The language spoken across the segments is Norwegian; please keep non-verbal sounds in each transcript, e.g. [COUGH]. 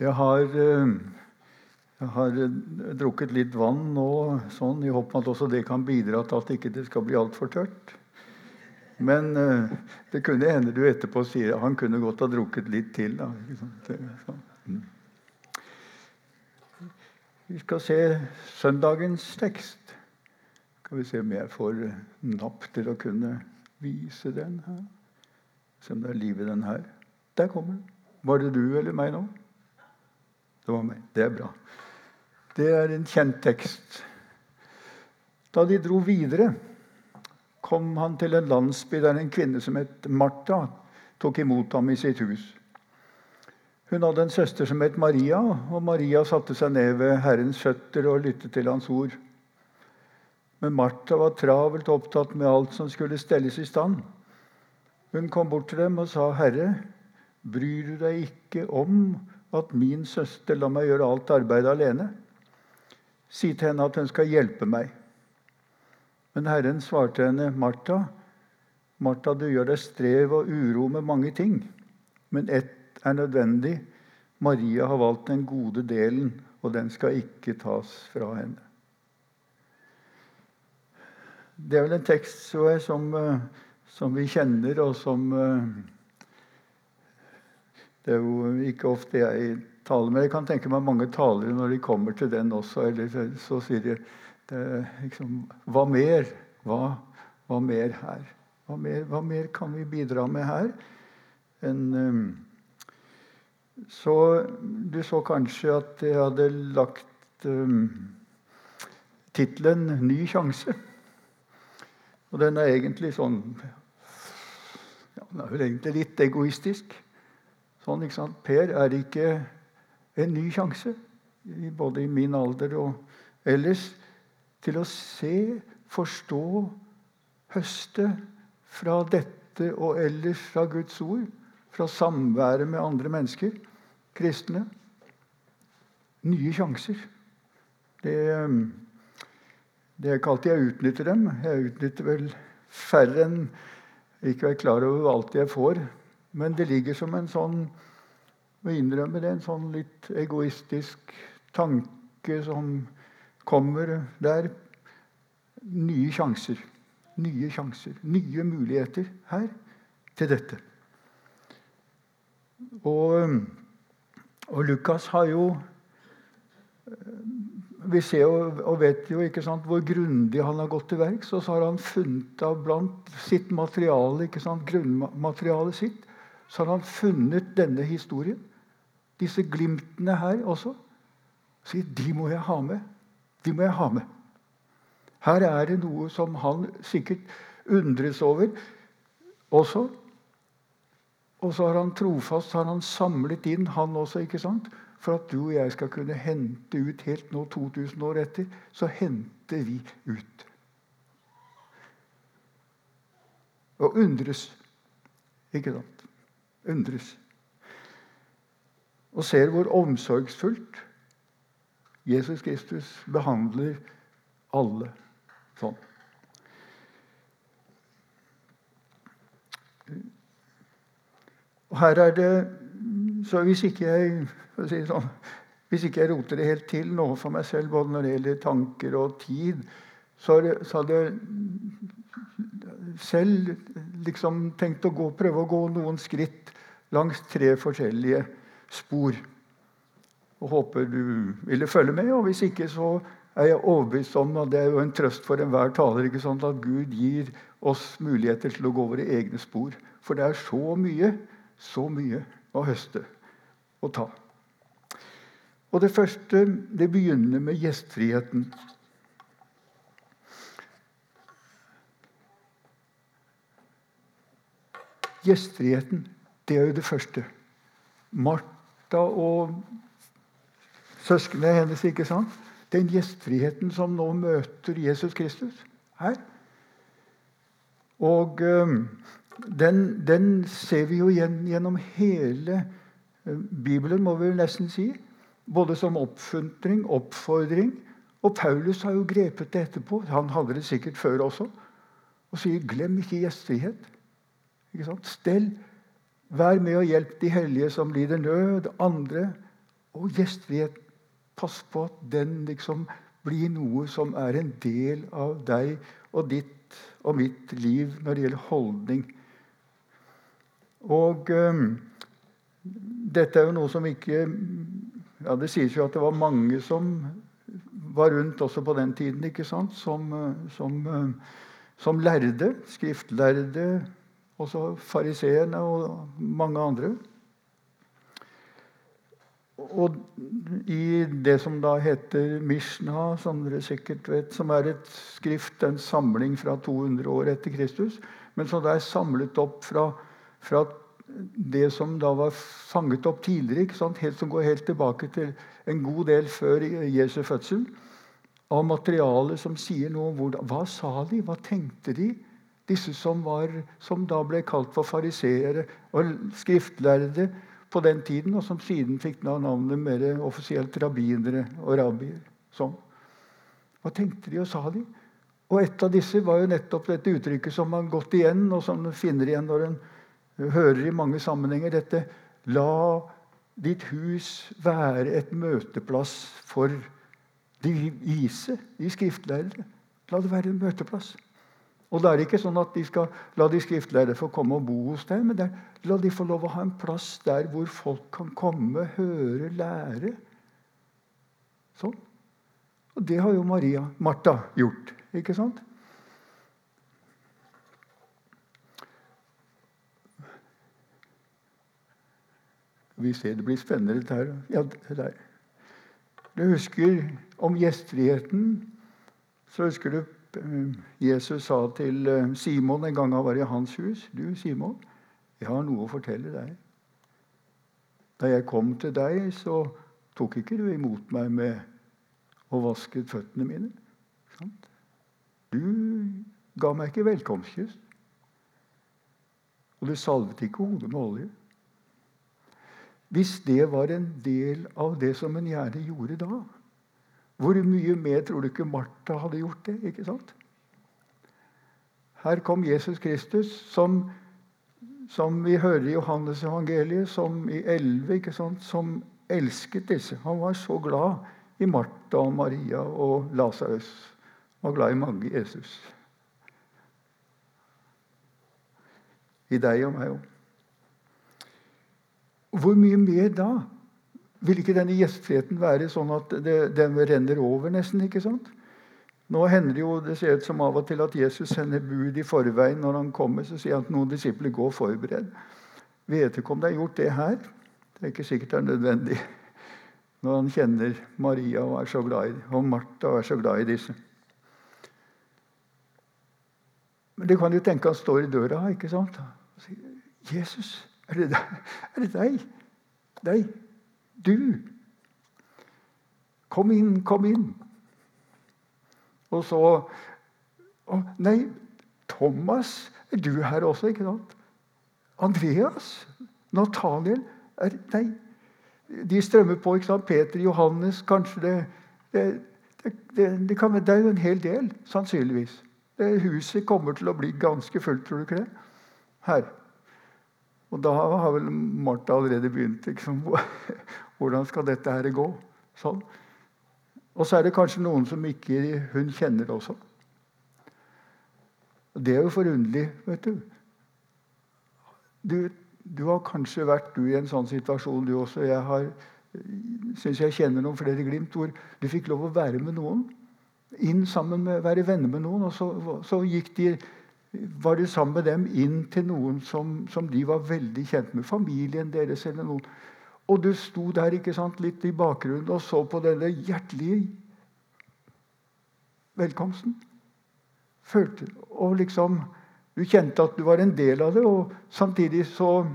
Jeg har, eh, jeg har eh, drukket litt vann nå sånn, i håp om at også det kan bidra til at det ikke skal bli altfor tørt. Men eh, det kunne hende du etterpå sier at han kunne godt ha drukket litt til. Da. Mm. Vi skal se søndagens tekst. Skal vi se om jeg får napp til å kunne vise den her. Se om det er liv i den her. Der kommer den. Var det du eller meg nå? Det var meg. Det er bra. Det er en kjent tekst. Da de dro videre, kom han til en landsby der en kvinne som het Martha, tok imot ham i sitt hus. Hun hadde en søster som het Maria, og Maria satte seg ned ved Herrens føtter og lyttet til hans ord. Men Martha var travelt opptatt med alt som skulle stelles i stand. Hun kom bort til dem og sa, 'Herre, bryr du deg ikke om at min søster lar meg gjøre alt arbeidet alene. Si til henne at hun skal hjelpe meg. Men Herren svarte henne, Martha, Martha, du gjør deg strev og uro med mange ting, men ett er nødvendig. Maria har valgt den gode delen, og den skal ikke tas fra henne. Det er vel en tekst som, eh, som vi kjenner, og som eh, det er jo ikke ofte jeg taler, men jeg kan tenke meg mange talere når de kommer til den også. Eller så sier de liksom, Hva mer? Hva, hva mer her? Hva mer, hva mer, kan vi bidra med her? En, um, så du så kanskje at jeg hadde lagt um, tittelen 'Ny sjanse'. Og den er egentlig sånn ja, Den er vel egentlig litt egoistisk. Sant? Per er ikke en ny sjanse, både i min alder og ellers, til å se, forstå, høste fra dette og ellers fra Guds ord, fra samværet med andre mennesker, kristne. Nye sjanser. Det, det er ikke alltid jeg utnytter dem. Jeg utnytter vel færre enn ikke være klar over alt jeg får. Men det ligger som en sånn må innrømme det, er en sånn litt egoistisk tanke som kommer der. Nye sjanser. Nye sjanser. Nye muligheter her til dette. Og, og Lukas har jo Vi ser jo, og vet jo ikke sant, hvor grundig han har gått til verks. Og så har han funnet av blant sitt materiale, ikke sant, grunnmaterialet sitt, så har han funnet denne historien, disse glimtene her også. Og sier de må jeg ha med. De må jeg ha med. Her er det noe som han sikkert undres over også. Og så har han trofast har han samlet inn, han også, ikke sant? for at du og jeg skal kunne hente ut helt nå 2000 år etter. Så henter vi ut. Og undres. Ikke sant? undres. Og ser hvor omsorgsfullt Jesus Kristus behandler alle sånn. Og her er det Så hvis ikke jeg si sånn, hvis ikke jeg roter det helt til nå for meg selv, både når det gjelder tanker og tid, så hadde jeg selv liksom tenkt å gå, prøve å gå noen skritt langs tre forskjellige spor. Og håper du ville følge med. Og hvis ikke, så er jeg overbevist om at det er jo en trøst for enhver taler ikke sant, at Gud gir oss muligheter til å gå våre egne spor. For det er så mye, så mye å høste og ta. Og det første det begynner med gjestfriheten. Gjestfriheten. Det er jo det første. Martha og søsknene hennes. ikke sant? Den gjestfriheten som nå møter Jesus Kristus her. Og um, den, den, ser vi jo igjen gjennom hele uh, Bibelen, må vi nesten si. Både som oppfuntring, oppfordring. Og Paulus har jo grepet det etterpå. Han hadde det sikkert før også. Og sier 'glem ikke gjestfrihet'. Ikke sant? Stell Vær med og hjelp de hellige som lider nød, andre Og gjestfrihet, pass på at den liksom blir noe som er en del av deg og ditt og mitt liv når det gjelder holdning. Og um, dette er jo noe som ikke ja, Det sies jo at det var mange som var rundt også på den tiden, ikke sant? Som, som, som lærde. Skriftlærde. Også fariseerne og mange andre. Og i det som da heter Mishna, som dere sikkert vet, som er et skrift, en samling fra 200 år etter Kristus, men som da er samlet opp fra, fra det som da var fanget opp tidligere, ikke sant? Helt, som går helt tilbake til en god del før Jesu fødsel, av materiale som sier noe om hvordan, hva sa de, hva tenkte de? Disse som, var, som da ble kalt for fariseere og skriftlærde på den tiden, og som siden fikk navnet mer offisielt rabbinere og rabbier. Sånn. Hva tenkte de og sa de? Og et av disse var jo nettopp dette uttrykket som man gått igjen, og som man finner igjen når en hører i mange sammenhenger dette La ditt hus være et møteplass for de vise, de skriftlærere. La det være en møteplass. Og det er ikke sånn at de skal la de skriftlærde få komme og bo hos deg, men der, la de få lov å ha en plass der hvor folk kan komme, høre, lære. Sånn. Og det har jo Maria, Martha gjort. Ikke sant? Vi ser det blir spennende, dette her. Ja, det der. Du husker om gjestfriheten. Så husker du Jesus sa til eh, Simon en gang han var i hans hus. 'Du, Simon, jeg har noe å fortelle deg.' 'Da jeg kom til deg, så tok ikke du imot meg med å vaske føttene mine.' Du ga meg ikke velkomstkyss. Og du salvet ikke hodet med olje. Hvis det var en del av det som en gjerne gjorde da, hvor mye mer tror du ikke Martha hadde gjort det? ikke sant? Her kom Jesus Kristus, som, som vi hører i Johannes evangeliet, som i 11, ikke sant? som elsket disse. Han var så glad i Martha og Maria og Lasarus. Han var glad i mange Jesus. I deg og meg òg. Hvor mye mer da? Vil ikke denne gjestfriheten være sånn at det, den renner over, nesten? ikke sant? Nå hender det jo det ser ut som av og til at Jesus sender bud i forveien. Når han kommer, så sier han at noen disipler går forberedt. Vet ikke om det er gjort det her. Det er ikke sikkert det er nødvendig når han kjenner Maria og er så glad i, og Martha og er så glad i disse. Men det kan jo tenke han står i døra ikke sant? og sier, 'Jesus, er det, deg? er det deg?' Deg? Du! Kom inn, kom inn. Og så å, Nei, Thomas, er du her også, ikke sant? Andreas? Nathaniel? Er, nei. De strømmer på. ikke sant? Peter, Johannes Kanskje det det, det, det, kan, det er jo en hel del, sannsynligvis. huset kommer til å bli ganske fullt, tror du ikke det? Her. Og da har vel Martha allerede begynt. Liksom. Hvordan skal dette her gå? Sånn. Og så er det kanskje noen som ikke hun kjenner også. Det er jo forunderlig, vet du. du. Du har kanskje vært du i en sånn situasjon, du også. Jeg har, synes jeg kjenner noen flere glimt hvor du fikk lov å være med noen. Inn sammen med, Være venner med noen. Og så, så gikk de var du sammen med dem inn til noen som, som, de var veldig kjent med. Familien deres eller noen. Og du sto der ikke sant, litt i bakgrunnen og så på denne hjertelige velkomsten. Følte, og liksom, Du kjente at du var en del av det, og samtidig så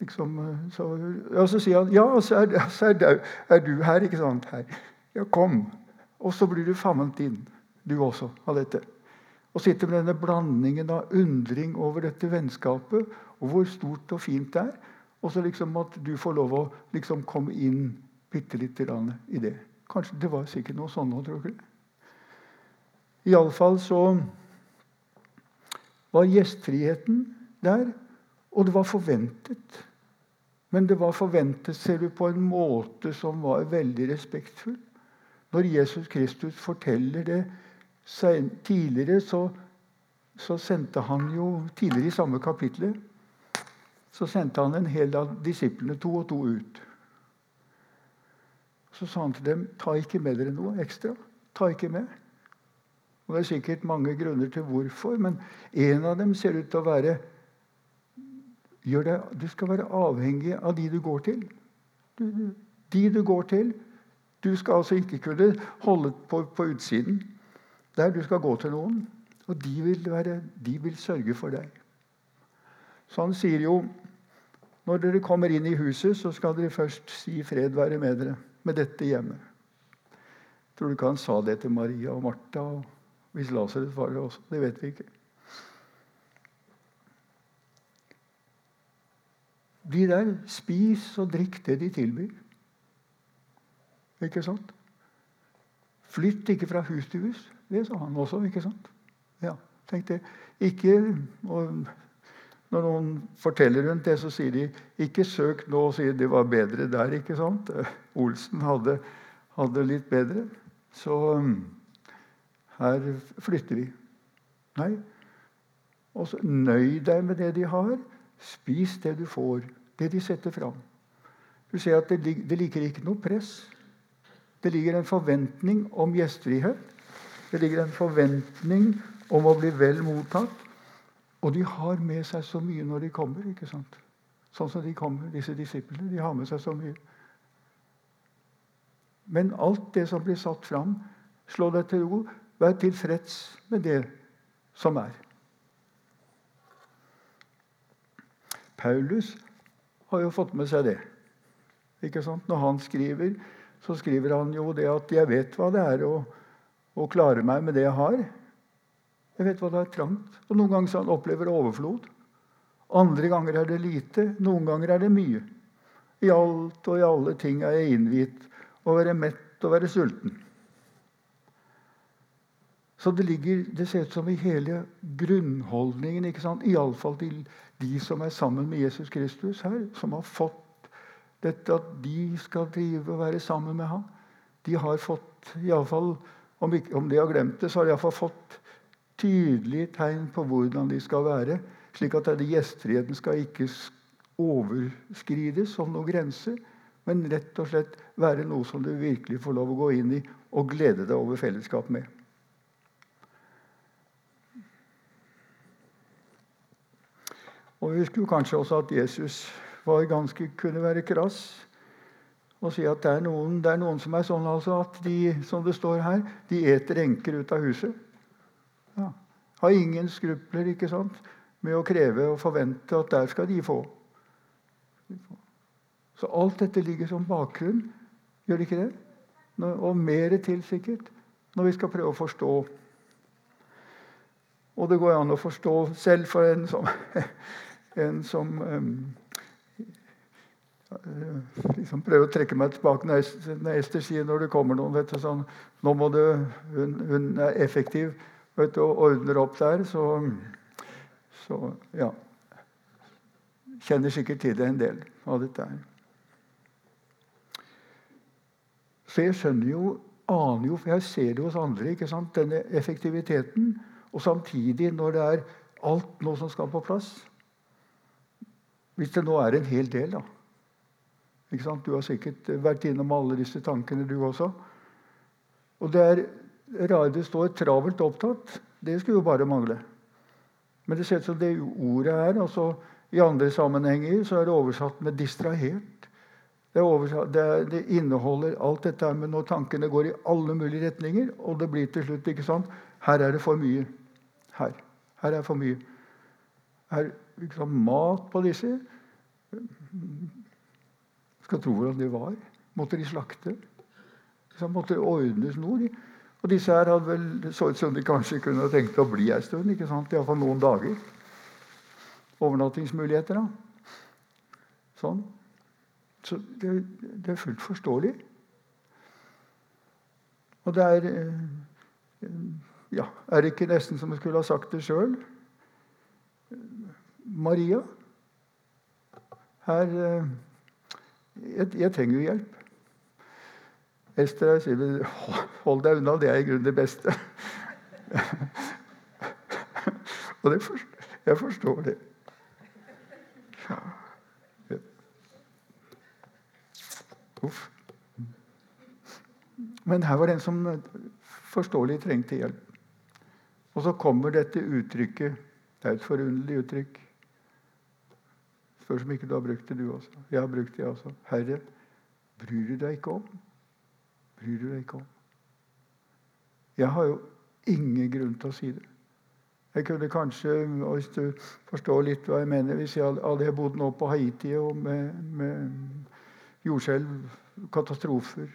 liksom, så, ja, så sier han ja, så er, så er, du, er du her, ikke sant? Her. Ja, kom. Og så blir du famlet inn, du også, av dette. Og sitter med denne blandingen av undring over dette vennskapet, og hvor stort og fint det er. Og så liksom at du får lov å liksom komme inn bitte lite i det. Kanskje Det var sikkert noe sånn òg, tror jeg. Iallfall så var gjestfriheten der, og det var forventet. Men det var forventet ser du, på en måte som var veldig respektfull. Når Jesus Kristus forteller det tidligere, så, så sendte han jo Tidligere i samme kapittel så sendte han en hel av disiplene to og to ut. Så sa han til dem ta ikke med dere noe ekstra. Ta ikke med. Og Det er sikkert mange grunner til hvorfor, men en av dem ser ut til å være det, Du skal være avhengig av de du går til. De du går til. Du skal altså ikke kunne holde på på utsiden. Der du skal gå til noen. Og de vil, være, de vil sørge for deg. Så han sier jo når dere kommer inn i huset, så skal dere først si 'fred være med dere' med dette hjemmet. Tror du ikke han sa det til Maria og Martha? Og hvis Lasarus var det også? Det vet vi ikke. De der, spis og drikk det de tilbyr. Ikke sant? Flytt ikke fra hus til hus. Det sa han også, ikke sant? Ja, tenk det. Ikke og Når noen forteller rundt det, så sier de ikke søk nå og sier det var bedre der. ikke sant? Olsen hadde, hadde litt bedre. Så um, her flytter vi. Nei. Og så nøy deg med det de har. Spis det du får, det de setter fram. Du ser at det, det ligger ikke noe press. Det ligger en forventning om gjestfrihet. Det ligger en forventning om å bli vel mottatt. Og de har med seg så mye når de kommer. ikke sant? Sånn som de kommer, disse disiplene. De har med seg så mye. Men alt det som blir satt fram, slå deg til ro. Vær tilfreds med det som er. Paulus har jo fått med seg det. Ikke sant? Når han skriver, så skriver han jo det at 'jeg vet hva det er å, å klare meg med det jeg har'. Jeg vet hva det er trangt. Og Noen ganger så han opplever overflod. Andre ganger er det lite. Noen ganger er det mye. I alt og i alle ting er jeg innviet. å være mett og være sulten. Så det, ligger, det ser ut som i hele grunnholdningen, ikke sant? iallfall til de som er sammen med Jesus Kristus her, som har fått dette at de skal drive og være sammen med ham. De har fått, i alle fall, om, ikke, om de har glemt det, så har de iallfall fått tydelige tegn på hvordan de skal være. Slik at denne gjestfriheten skal ikke overskrides som noen grense, men rett og slett være noe som du virkelig får lov å gå inn i og glede deg over fellesskap med. Og Vi husker kanskje også at Jesus var ganske, kunne være krass og si at det er, noen, det er noen som er sånn altså at de som det står her, de eter enker ut av huset. Ja. Har ingen skrupler ikke sant, med å kreve og forvente at der skal de få. Så alt dette ligger som bakgrunn. Gjør det ikke det? Og mer til, sikkert, når vi skal prøve å forstå. Og det går an å forstå selv for en som [LAUGHS] en som um, liksom prøver å trekke meg tilbake når Ester sier når det kommer noen vet du, sånn, nå må du, hun, hun er effektiv vet du, og ordner opp der, så, så ja Kjenner sikkert til det en del av dette her. Så jeg skjønner jo, aner jo, for jeg ser det hos andre, ikke sant? denne effektiviteten. Og samtidig, når det er alt nå som skal på plass, hvis det nå er en hel del, da. Ikke sant? Du har sikkert vært innom alle disse tankene, du også. Og det er rart det står 'travelt opptatt'. Det skulle jo bare mangle. Men det ser ut som det ordet er altså, I andre sammenhenger så er det oversatt med 'distrahert'. Det, oversatt, det, det, inneholder alt dette med når tankene går i alle mulige retninger. Og det blir til slutt ikke sant? Her er det for mye. Her. Her er for mye. Her liksom, mat på disse. Skal tro hvordan de var. Måtte de slakte? Så måtte det ordnes noe. Og disse her hadde vel, det så ut som de kanskje kunne tenkt å bli ei stund. ikke sant? Iallfall noen dager. Overnattingsmuligheter, da. Sånn. Så det, det, er fullt forståelig. Og det er eh, Ja, er det ikke nesten som jeg skulle ha sagt det sjøl? Maria. Her, eh, jeg, jeg trenger jo hjelp. Ester sier hold deg unna, det er i grunnen det beste. Og det forstår, jeg forstår det. Uff. Men her var det en som forståelig trengte hjelp. Og så kommer dette uttrykket. Det er et forunderlig uttrykk. Spørs om ikke du har brukt det, du også. Jeg har brukt det jeg også. Herre, bryr du deg ikke om? Bryr du deg ikke om? Jeg har jo ingen grunn til å si det. Jeg kunne kanskje, hvis du forstår litt hva jeg mener Hvis jeg hadde bodd nå på Haiti og med, med jordskjelv, katastrofer,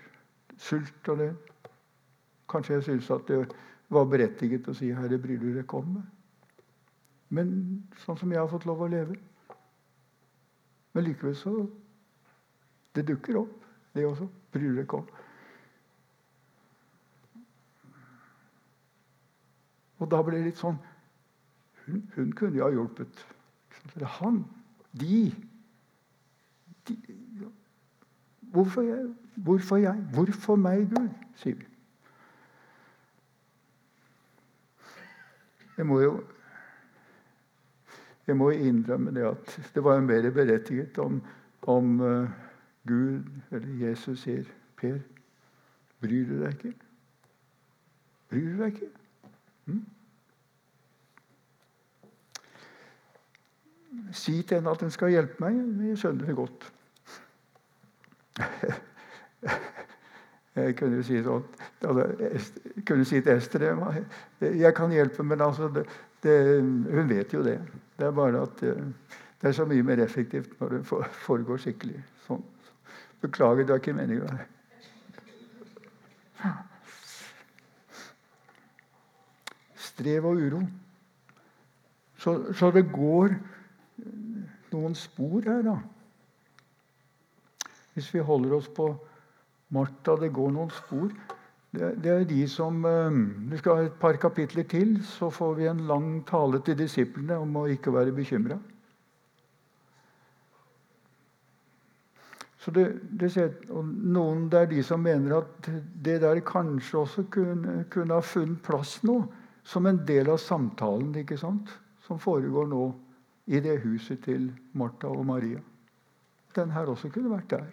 sult og det Kanskje jeg syntes at det var berettiget å si 'Herre, bryr du deg ikke om meg?' Men sånn som jeg har fått lov å leve Men likevel så Det dukker opp, det også. Bryr du deg ikke om. Og da ble det litt sånn hun, hun kunne jo ha hjulpet. Han, de, de hvorfor, jeg, hvorfor jeg? Hvorfor meg, Gud? sier vi. Jeg må jo jeg må innrømme det at det var jo mer berettiget om, om uh, Gud eller Jesus sier Per, bryr du deg ikke? Bryr du deg ikke? Mm? Si til henne at hun skal hjelpe meg. Jeg skjønner det godt. Jeg kunne si sånn Jeg kunne si til Ester jeg kan hjelpe, men altså det, det, hun vet jo det. Det er bare at det, det er så mye mer effektivt når det foregår skikkelig sånn. Beklager, det var ikke meninga. Strev og uro. Så, så det går noen spor her, da. Hvis vi holder oss på Martha, det går noen spor. Det, er de som eh, Vi skal ha et par kapitler til, så får vi en lang tale til disiplene om å ikke være bekymra. Det, det noen det er de som mener at det der kanskje også kunne, kunne ha funnet plass nå, som en del av samtalen ikke sant? som foregår nå i det huset til Martha og Maria. Den her også kunne vært der.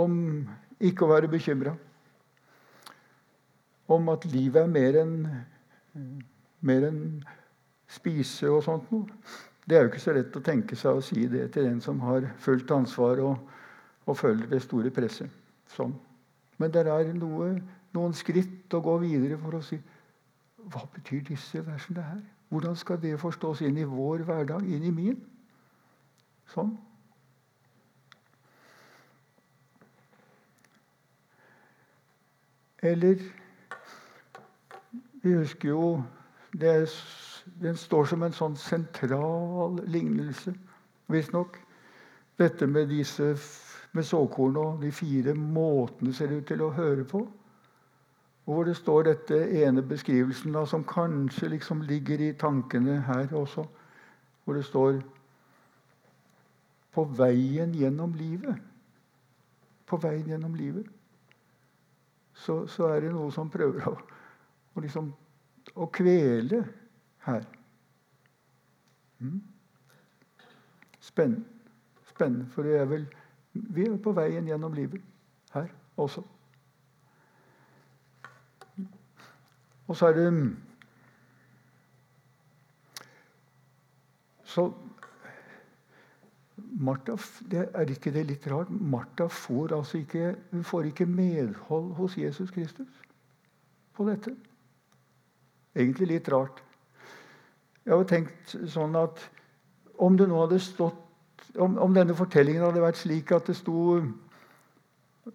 Om ikke å være bekymra. Om at livet er mer enn mer enn spise og sånt noe. Det er jo ikke så lett å tenke seg å si det til en som har fullt ansvar og, og føler det store presset. Sånn. Men det er noe, noen skritt og gå videre for å si hva betyr disse versene her? Hvordan skal det forstås inn i vår hverdag, inn i min? Sånn. Eller Vi husker jo er, Den står som en sånn sentral lignelse, visstnok. Dette med disse med såkorn og de fire måtene ser det ut til å høre på hvor det står dette ene beskrivelsen da, som kanskje liksom ligger i tankene her også. Hvor det står 'på veien gjennom livet'. På veien gjennom livet. Så, så er det noe som prøver å, å, liksom, å kvele her. Mm. Spennende. Spennende, for vi er vel vi er på veien gjennom livet her også. Og så er det Så Martha, det Er ikke det litt rart? Martha får altså ikke, hun får ikke medhold hos Jesus Kristus på dette. Egentlig litt rart. Jeg har tenkt sånn at om det nå hadde stått om, om denne fortellingen hadde vært slik at det sto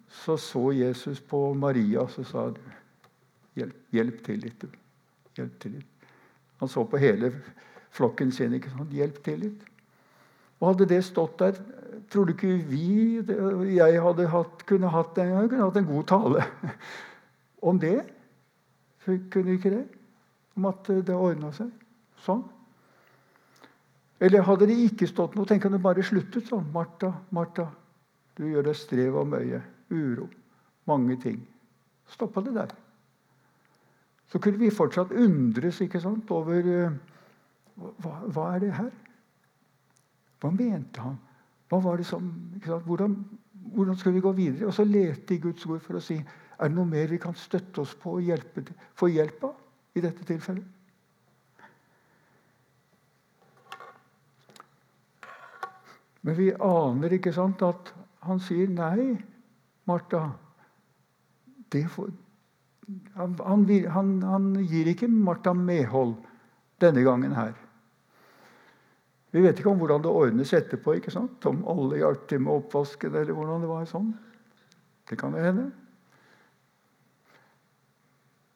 Så så Jesus på Maria, så sa han Hjelp, hjelp til litt. Hjelp til litt. Han så på hele flokken sin. ikke sant? Hjelp til litt. Og Hadde det stått der, tror du ikke vi jeg hadde hatt, kunne hatt, jeg kunne hatt en god tale [LAUGHS] om det? Kunne ikke det? Om at det ordna seg sånn? Eller hadde det ikke stått noe, tenk om det bare sluttet sånn. Martha, Martha, du gjør deg strev og møye. Uro. Mange ting. Stoppa det der. Så kunne vi fortsatt undres ikke sant, over uh, hva, hva, er det her? Hva mente han? Hva var det som, hvordan, hvordan, skal vi gå videre? Og så lete i Guds ord for å si er det noe mer vi kan støtte oss på og hjelpe, få hjelp av i dette tilfellet. Men vi aner ikke sant, at han sier nei, Martha. Får, han, han, han, gir ikke Martha medhold denne gangen her. Vi vet ikke om hvordan det ordnes etterpå. ikke sant? Om alle hjalp til med oppvasken, eller hvordan det var sånn. Det kan jo hende.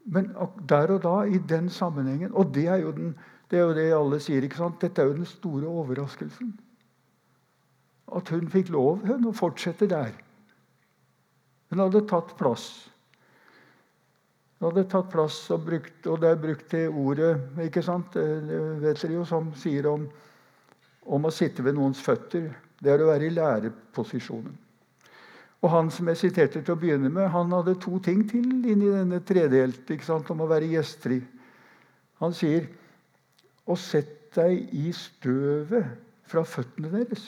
Men der og da, i den sammenhengen Og det er jo, den, det, er jo det alle sier. ikke sant? Dette er jo den store overraskelsen. At hun fikk lov hun, å fortsette der. Hun hadde tatt plass. Hun hadde tatt plass, og, brukt, og det er brukt til ordet ikke sant? Det vet dere jo, som sier om, om å sitte ved noens føtter. Det er å være i læreposisjonen. Og Han som jeg siterte til å begynne med, han hadde to ting til inni denne tredelt ikke sant, om å være gjestfri. Han sier «Og sett deg i støvet fra føttene deres.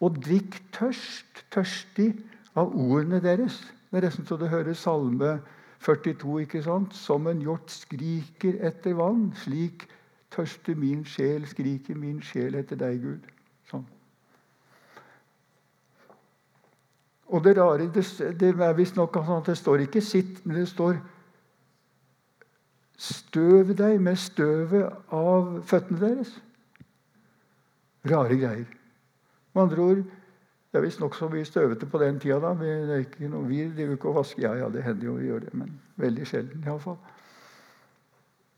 Og drikk tørst, tørstig av ordene deres. Det er nesten så du hører Salme 42. ikke sant? Som en hjort skriker etter vann. Slik tørster min sjel, skriker min sjel etter deg, Gud. Sånn. Og det rare det, det er visstnok at det står ikke 'sitt', men det står 'støv deg med støvet av føttene deres'. Rare greier. Med andre ord Det er visst nokså mye støvete på den tida. da. Det er ikke noe, vi driver ikke og vasker. Ja, ja, det hender jo vi gjør det, men veldig sjelden iallfall.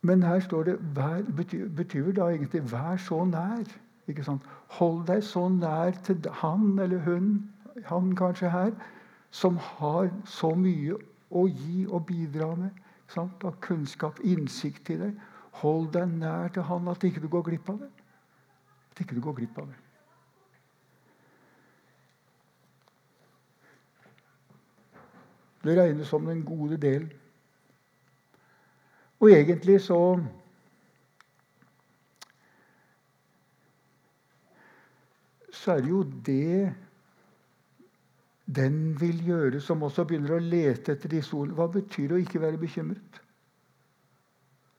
Men her står det vær, betyr, betyr da egentlig 'vær så nær'. Ikke sant? Hold deg så nær til han eller hun han kanskje her, som har så mye å gi og bidra med sant? av kunnskap, innsikt til deg. Hold deg nær til han, at ikke du går glipp av det. At ikke du går glipp av det. Det regnes som den gode delen. Og egentlig så Så er det jo det den vil gjøre, som også begynner å lete etter disse ordene. Hva betyr det å ikke være bekymret?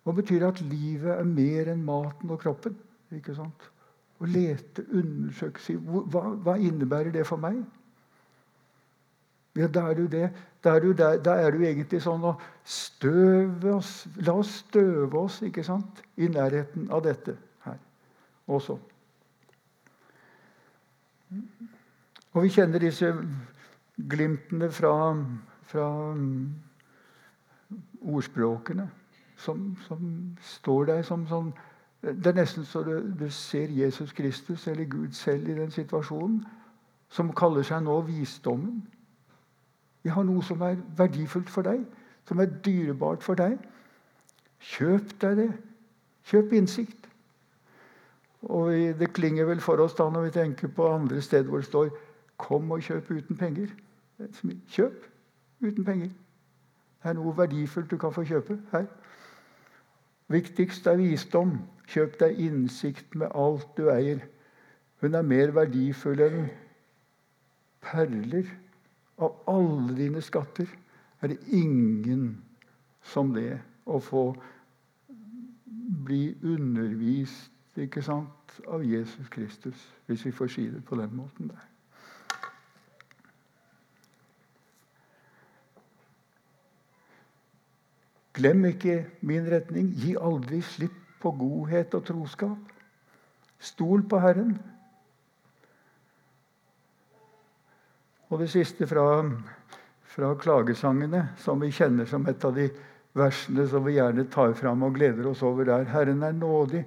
Hva betyr det at livet er mer enn maten og kroppen? Ikke sant? Å lete, undersøke si, hva, hva, innebærer det for meg? Ja, da er du det. Da er du, der, da er du egentlig sånn å støve oss La oss støve oss ikke sant? i nærheten av dette her også. Og vi kjenner disse glimtene fra, fra ordspråkene som, som, står der som sånn Det er nesten så du, du, ser Jesus Kristus eller Gud selv i den situasjonen, som kaller seg nå visdommen. Vi har noe som er verdifullt for deg, som er dyrebart for deg. Kjøp deg det. Kjøp innsikt. Og Det klinger vel for oss da når vi tenker på andre steder hvor det står 'Kom og kjøp uten penger'. Kjøp uten penger. Det er noe verdifullt du kan få kjøpe her. Viktigst er visdom. Kjøp deg innsikt med alt du eier. Hun er mer verdifull enn perler. Av alle dine skatter er det ingen som det å få bli undervist ikke sant, av Jesus Kristus, hvis vi får si det på den måten der. Glem ikke min retning. Gi aldri slipp på godhet og troskap. Stol på Herren. Og det siste fra, fra klagesangene, som vi kjenner som et av de versene som vi gjerne tar fram og gleder oss over der. Herren er nådig.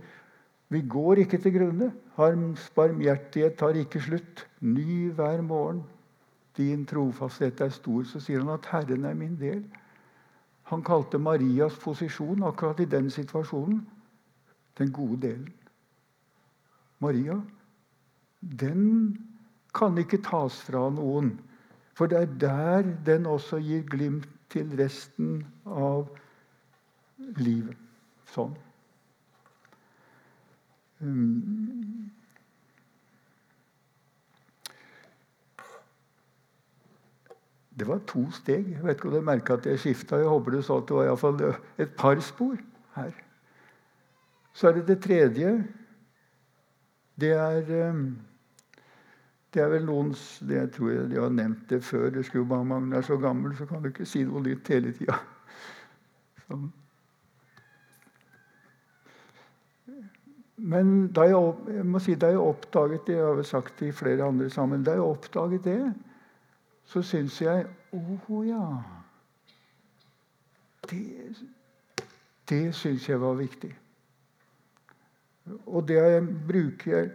Vi går ikke til grunne. Hans barmhjertighet tar ikke slutt. Ny hver morgen. Din trofasthet er stor. Så sier han at Herren er min del. Han kalte Marias posisjon akkurat i den situasjonen den gode delen. Maria, den kan ikke tas fra noen. For det er der den også gir glimt til resten av livet. Sånn. Um. Det var to steg. Jeg vet ikke om du merka at jeg skifta. Jeg håper du så at det var iallfall et par spor her. Så er det det tredje. Det er um, det er vel noen det tror jeg de har nevnt det før. Det skulle bare mangle er så gammel, så kan du ikke si noe nytt hele tida. [LAUGHS] Sånn. Men da jeg, jeg, må si, da jeg oppdaget det, jeg har vel sagt det i flere andre sammen, da jeg oppdaget det, så syns jeg Å oh, ja. Det, det syns jeg var viktig. Og det bruker jeg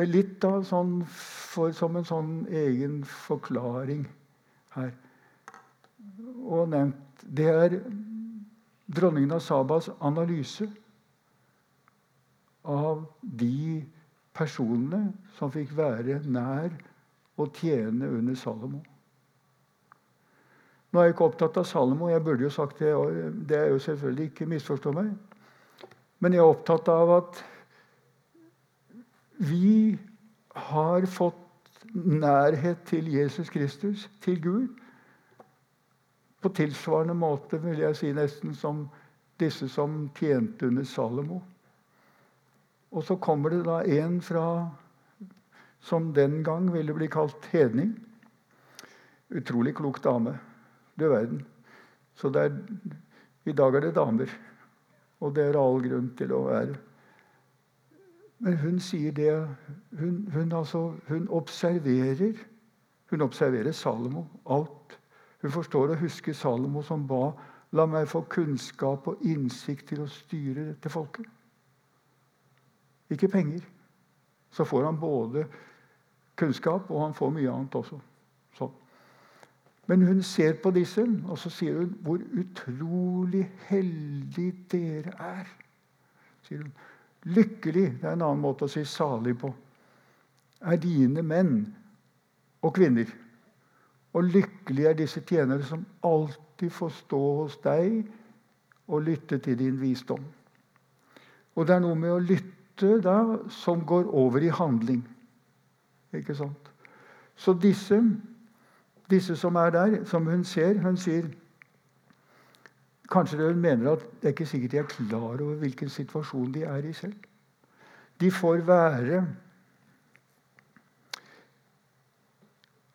litt da, sånn for, som en sånn egen forklaring her. Og nevnt Det er dronningen av Sabas analyse av de personene som fikk være nær og tjene under Salomo. Nå er jeg ikke opptatt av Salomo. jeg burde jo sagt Det det er jo selvfølgelig ikke misforstå meg. Men jeg er opptatt av at vi har fått nærhet til Jesus Kristus, til Gud, på tilsvarende måte vil jeg si nesten som disse som tjente under Salomo. Og så kommer det da en fra som den gang ville bli kalt hedning. Utrolig klok dame. Du verden. Så er, i dag er det damer. Og det er all grunn til å være. Men hun sier det Hun, hun, altså, hun observerer hun observerer Salomo. Alt. Hun forstår og husker Salomo som ba La meg få kunnskap og innsikt til å styre dette folket. Ikke penger. Så får han både kunnskap, og han får mye annet også. Sånn. Men hun ser på disse, og så sier hun hvor utrolig heldig dere er. sier hun. Lykkelig det er en annen måte å si salig på. Er dine menn og kvinner. Og lykkelig er disse tjenere som alltid får stå hos deg og lytte til din visdom. Og det er noe med å lytte da som går over i handling. Ikke sant? Så disse, disse som er der, som hun ser Hun sier Kanskje de mener at det er ikke sikkert de er klar over hvilken situasjon de er i selv. De får være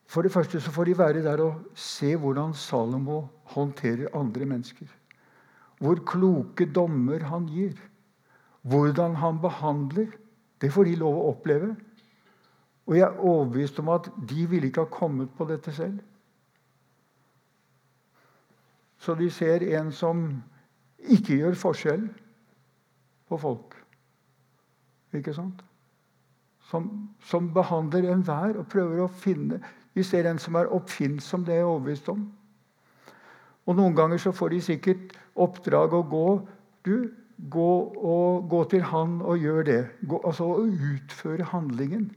For det første så får de være der og se hvordan Salomo håndterer andre mennesker. Hvor kloke dommer han gir. Hvordan han behandler. Det får de lov å oppleve. Og jeg er overbevist om at de ville ikke ha kommet på dette selv. Så de ser en som ikke gjør forskjell på folk. Ikke sant? Som, som behandler enhver og prøver å finne De ser en som er oppfinnsom, det er jeg overbevist om. Og Noen ganger så får de sikkert oppdrag å gå. Du, gå, og, gå til han og gjør det. Gå, altså å utføre handlingen.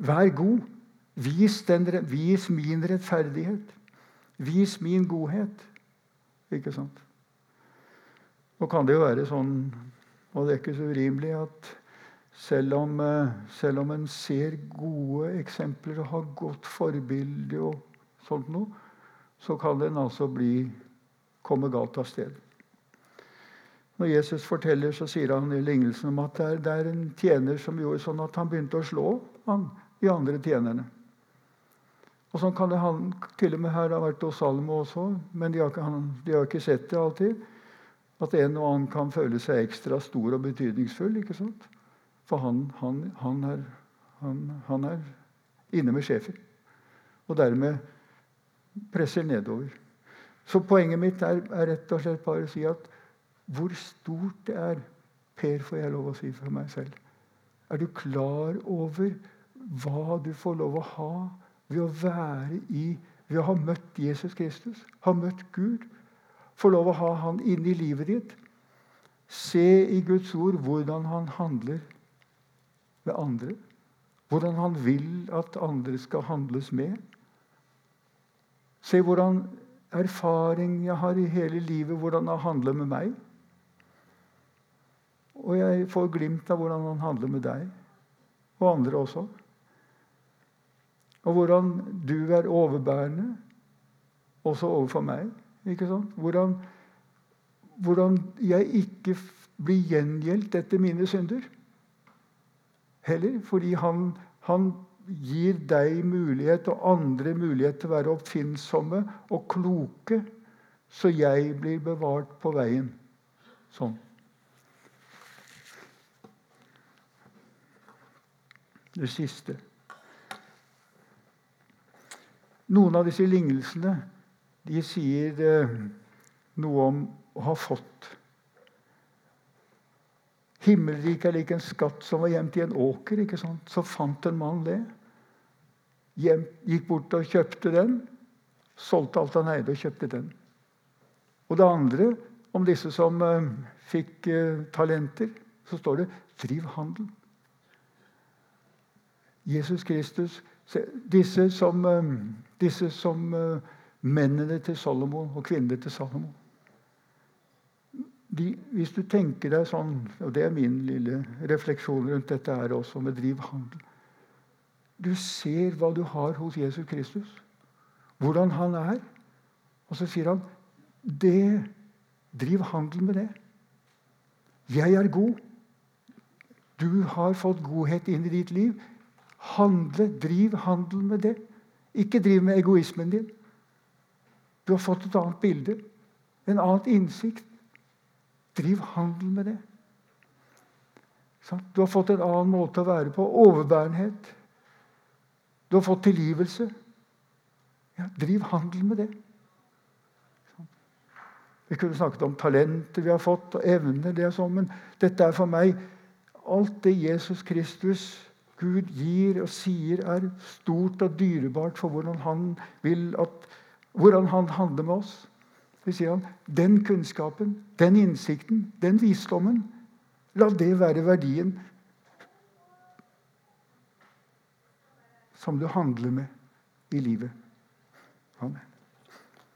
Vær god. Vis, den, vis min rettferdighet. Vis min godhet. Ikke sant? Nå kan det jo være sånn, og det er ikke så urimelig, at selv om, eh, selv om en ser gode eksempler og har godt forbilde, og sånt noe, så kan den altså bli, komme galt av sted. Når Jesus forteller, så sier han i lignelsen om at det er, det er en tjener som gjorde sånn at han begynte å slå han, de andre tjenerne. Og sånn kan det han, til og med her ha vært hos Salmo også, men de har, ikke, han, de har, ikke, sett det alltid. At en og annen kan føle seg ekstra stor og betydningsfull. ikke sant? For han, han, han er, han, er, inne med sjefer. Og dermed presser nedover. Så poenget mitt er, er rett og slett bare å si at hvor stort det er Per, får jeg lov å si for meg selv. Er du klar over hva du får lov å ha ved å være i Ved å ha møtt Jesus Kristus, ha møtt Gud. Få lov å ha Han inne i livet ditt. Se i Guds ord hvordan Han handler med andre. Hvordan han vil at andre skal handles med. Se hvordan erfaring jeg har i hele livet, hvordan han handler med meg. Og jeg får glimt av hvordan han handler med deg, og andre også. Og hvordan du er overbærende, også overfor meg. Ikke sant? Hvordan, hvordan jeg ikke blir gjengjeldt etter mine synder. Heller fordi han, han gir deg mulighet og andre mulighet til å være oppfinnsomme og kloke, så jeg blir bevart på veien. Sånn. Det siste. Noen av disse lignelsene de sier eh, noe om å ha fått. Himmelriket er lik en skatt som var gjemt i en åker. ikke sant? Så fant en mann det. Gikk bort og kjøpte den. Solgte alt han eide og kjøpte den. Og det andre, om disse som uh, fikk uh, talenter, så står det 'driv handel'. Jesus Kristus Disse som, uh, disse som mennene til Salomo og kvinnene til Salomon de, Hvis du tenker deg sånn, og det er min lille refleksjon rundt dette her også, med drivhandel Du ser hva du har hos Jesus Kristus, hvordan han er. Og så sier han det, Driv handel med det. Jeg er god. Du har fått godhet inn i ditt liv. Handle, driv handel med det. Ikke driv med egoismen din. Du har fått et annet bilde, en annen innsikt. Driv handel med det. Du har fått en annen måte å være på. Overbærenhet. Du har fått tilgivelse. Ja, driv handel med det. Vi kunne snakket om talenter vi har fått, og evner. det er sånn, Men dette er for meg alt det Jesus Kristus, Gud, gir og sier, er stort og dyrebart for hvordan han at, hvordan han handler med oss. Så sier han den kunnskapen, den innsikten, den visdommen La det være verdien som du handler med i livet. Amen.